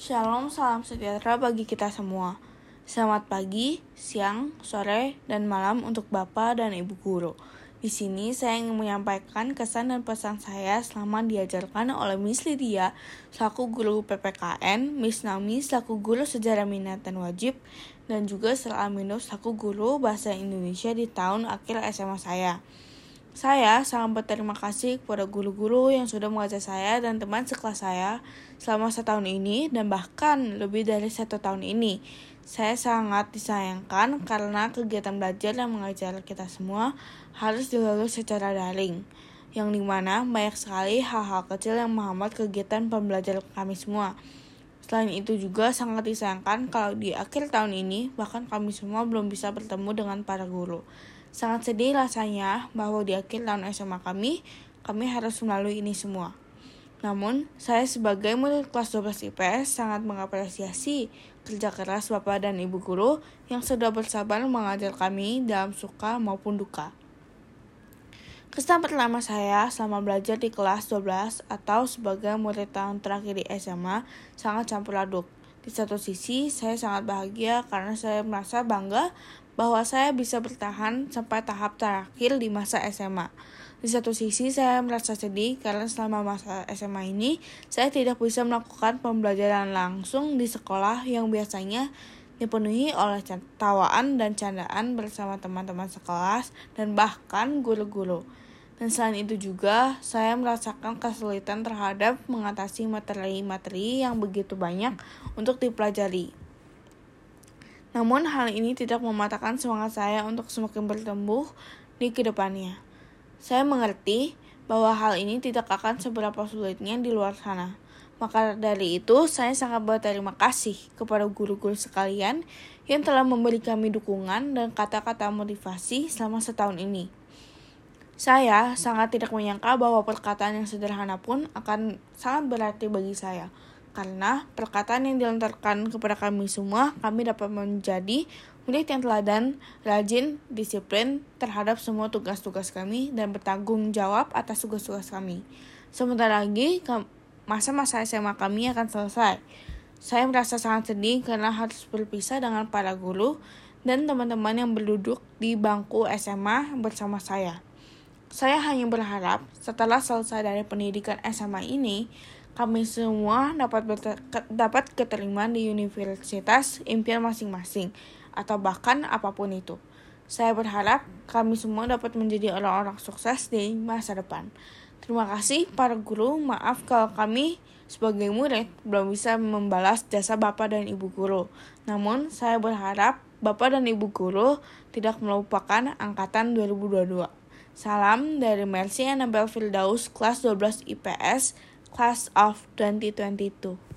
Shalom, salam sejahtera bagi kita semua. Selamat pagi, siang, sore, dan malam untuk Bapak dan Ibu guru. Di sini saya ingin menyampaikan kesan dan pesan saya selama diajarkan oleh Miss Lydia selaku guru PPKN, Miss Nami selaku guru sejarah minat dan wajib, dan juga Sir Amino selaku guru bahasa Indonesia di tahun akhir SMA saya. Saya sangat berterima kasih kepada guru-guru yang sudah mengajar saya dan teman sekelas saya selama setahun ini dan bahkan lebih dari satu tahun ini. Saya sangat disayangkan karena kegiatan belajar dan mengajar kita semua harus dilalui secara daring, yang di mana banyak sekali hal-hal kecil yang menghambat kegiatan pembelajaran kami semua. Selain itu juga sangat disayangkan kalau di akhir tahun ini bahkan kami semua belum bisa bertemu dengan para guru. Sangat sedih rasanya bahwa di akhir tahun SMA kami, kami harus melalui ini semua. Namun, saya sebagai murid kelas 12 IPS sangat mengapresiasi kerja keras Bapak dan Ibu guru yang sudah bersabar mengajar kami dalam suka maupun duka. Kesan pertama saya selama belajar di kelas 12 atau sebagai murid tahun terakhir di SMA sangat campur aduk. Di satu sisi, saya sangat bahagia karena saya merasa bangga bahwa saya bisa bertahan sampai tahap terakhir di masa SMA. Di satu sisi, saya merasa sedih karena selama masa SMA ini, saya tidak bisa melakukan pembelajaran langsung di sekolah yang biasanya dipenuhi oleh tawaan dan candaan bersama teman-teman sekelas dan bahkan guru-guru. Dan selain itu juga, saya merasakan kesulitan terhadap mengatasi materi-materi yang begitu banyak untuk dipelajari. Namun hal ini tidak mematahkan semangat saya untuk semakin bertumbuh di ke depannya. Saya mengerti bahwa hal ini tidak akan seberapa sulitnya di luar sana. Maka dari itu, saya sangat berterima kasih kepada guru-guru sekalian yang telah memberi kami dukungan dan kata-kata motivasi selama setahun ini. Saya sangat tidak menyangka bahwa perkataan yang sederhana pun akan sangat berarti bagi saya karena perkataan yang dilontarkan kepada kami semua, kami dapat menjadi murid yang teladan, rajin, disiplin terhadap semua tugas-tugas kami, dan bertanggung jawab atas tugas-tugas kami. Sebentar lagi, masa-masa SMA kami akan selesai. Saya merasa sangat sedih karena harus berpisah dengan para guru dan teman-teman yang berduduk di bangku SMA bersama saya. Saya hanya berharap setelah selesai dari pendidikan SMA ini, kami semua dapat dapat keterima di universitas impian masing-masing atau bahkan apa pun itu. Saya berharap kami semua dapat menjadi orang-orang sukses di masa depan. Terima kasih para guru. Maaf kalau kami sebagai murid belum bisa membalas jasa Bapak dan Ibu guru. Namun, saya berharap Bapak dan Ibu guru tidak melupakan angkatan 2022. Salam dari Mercy Annabel Firdaus, kelas 12 IPS, Class of 2022.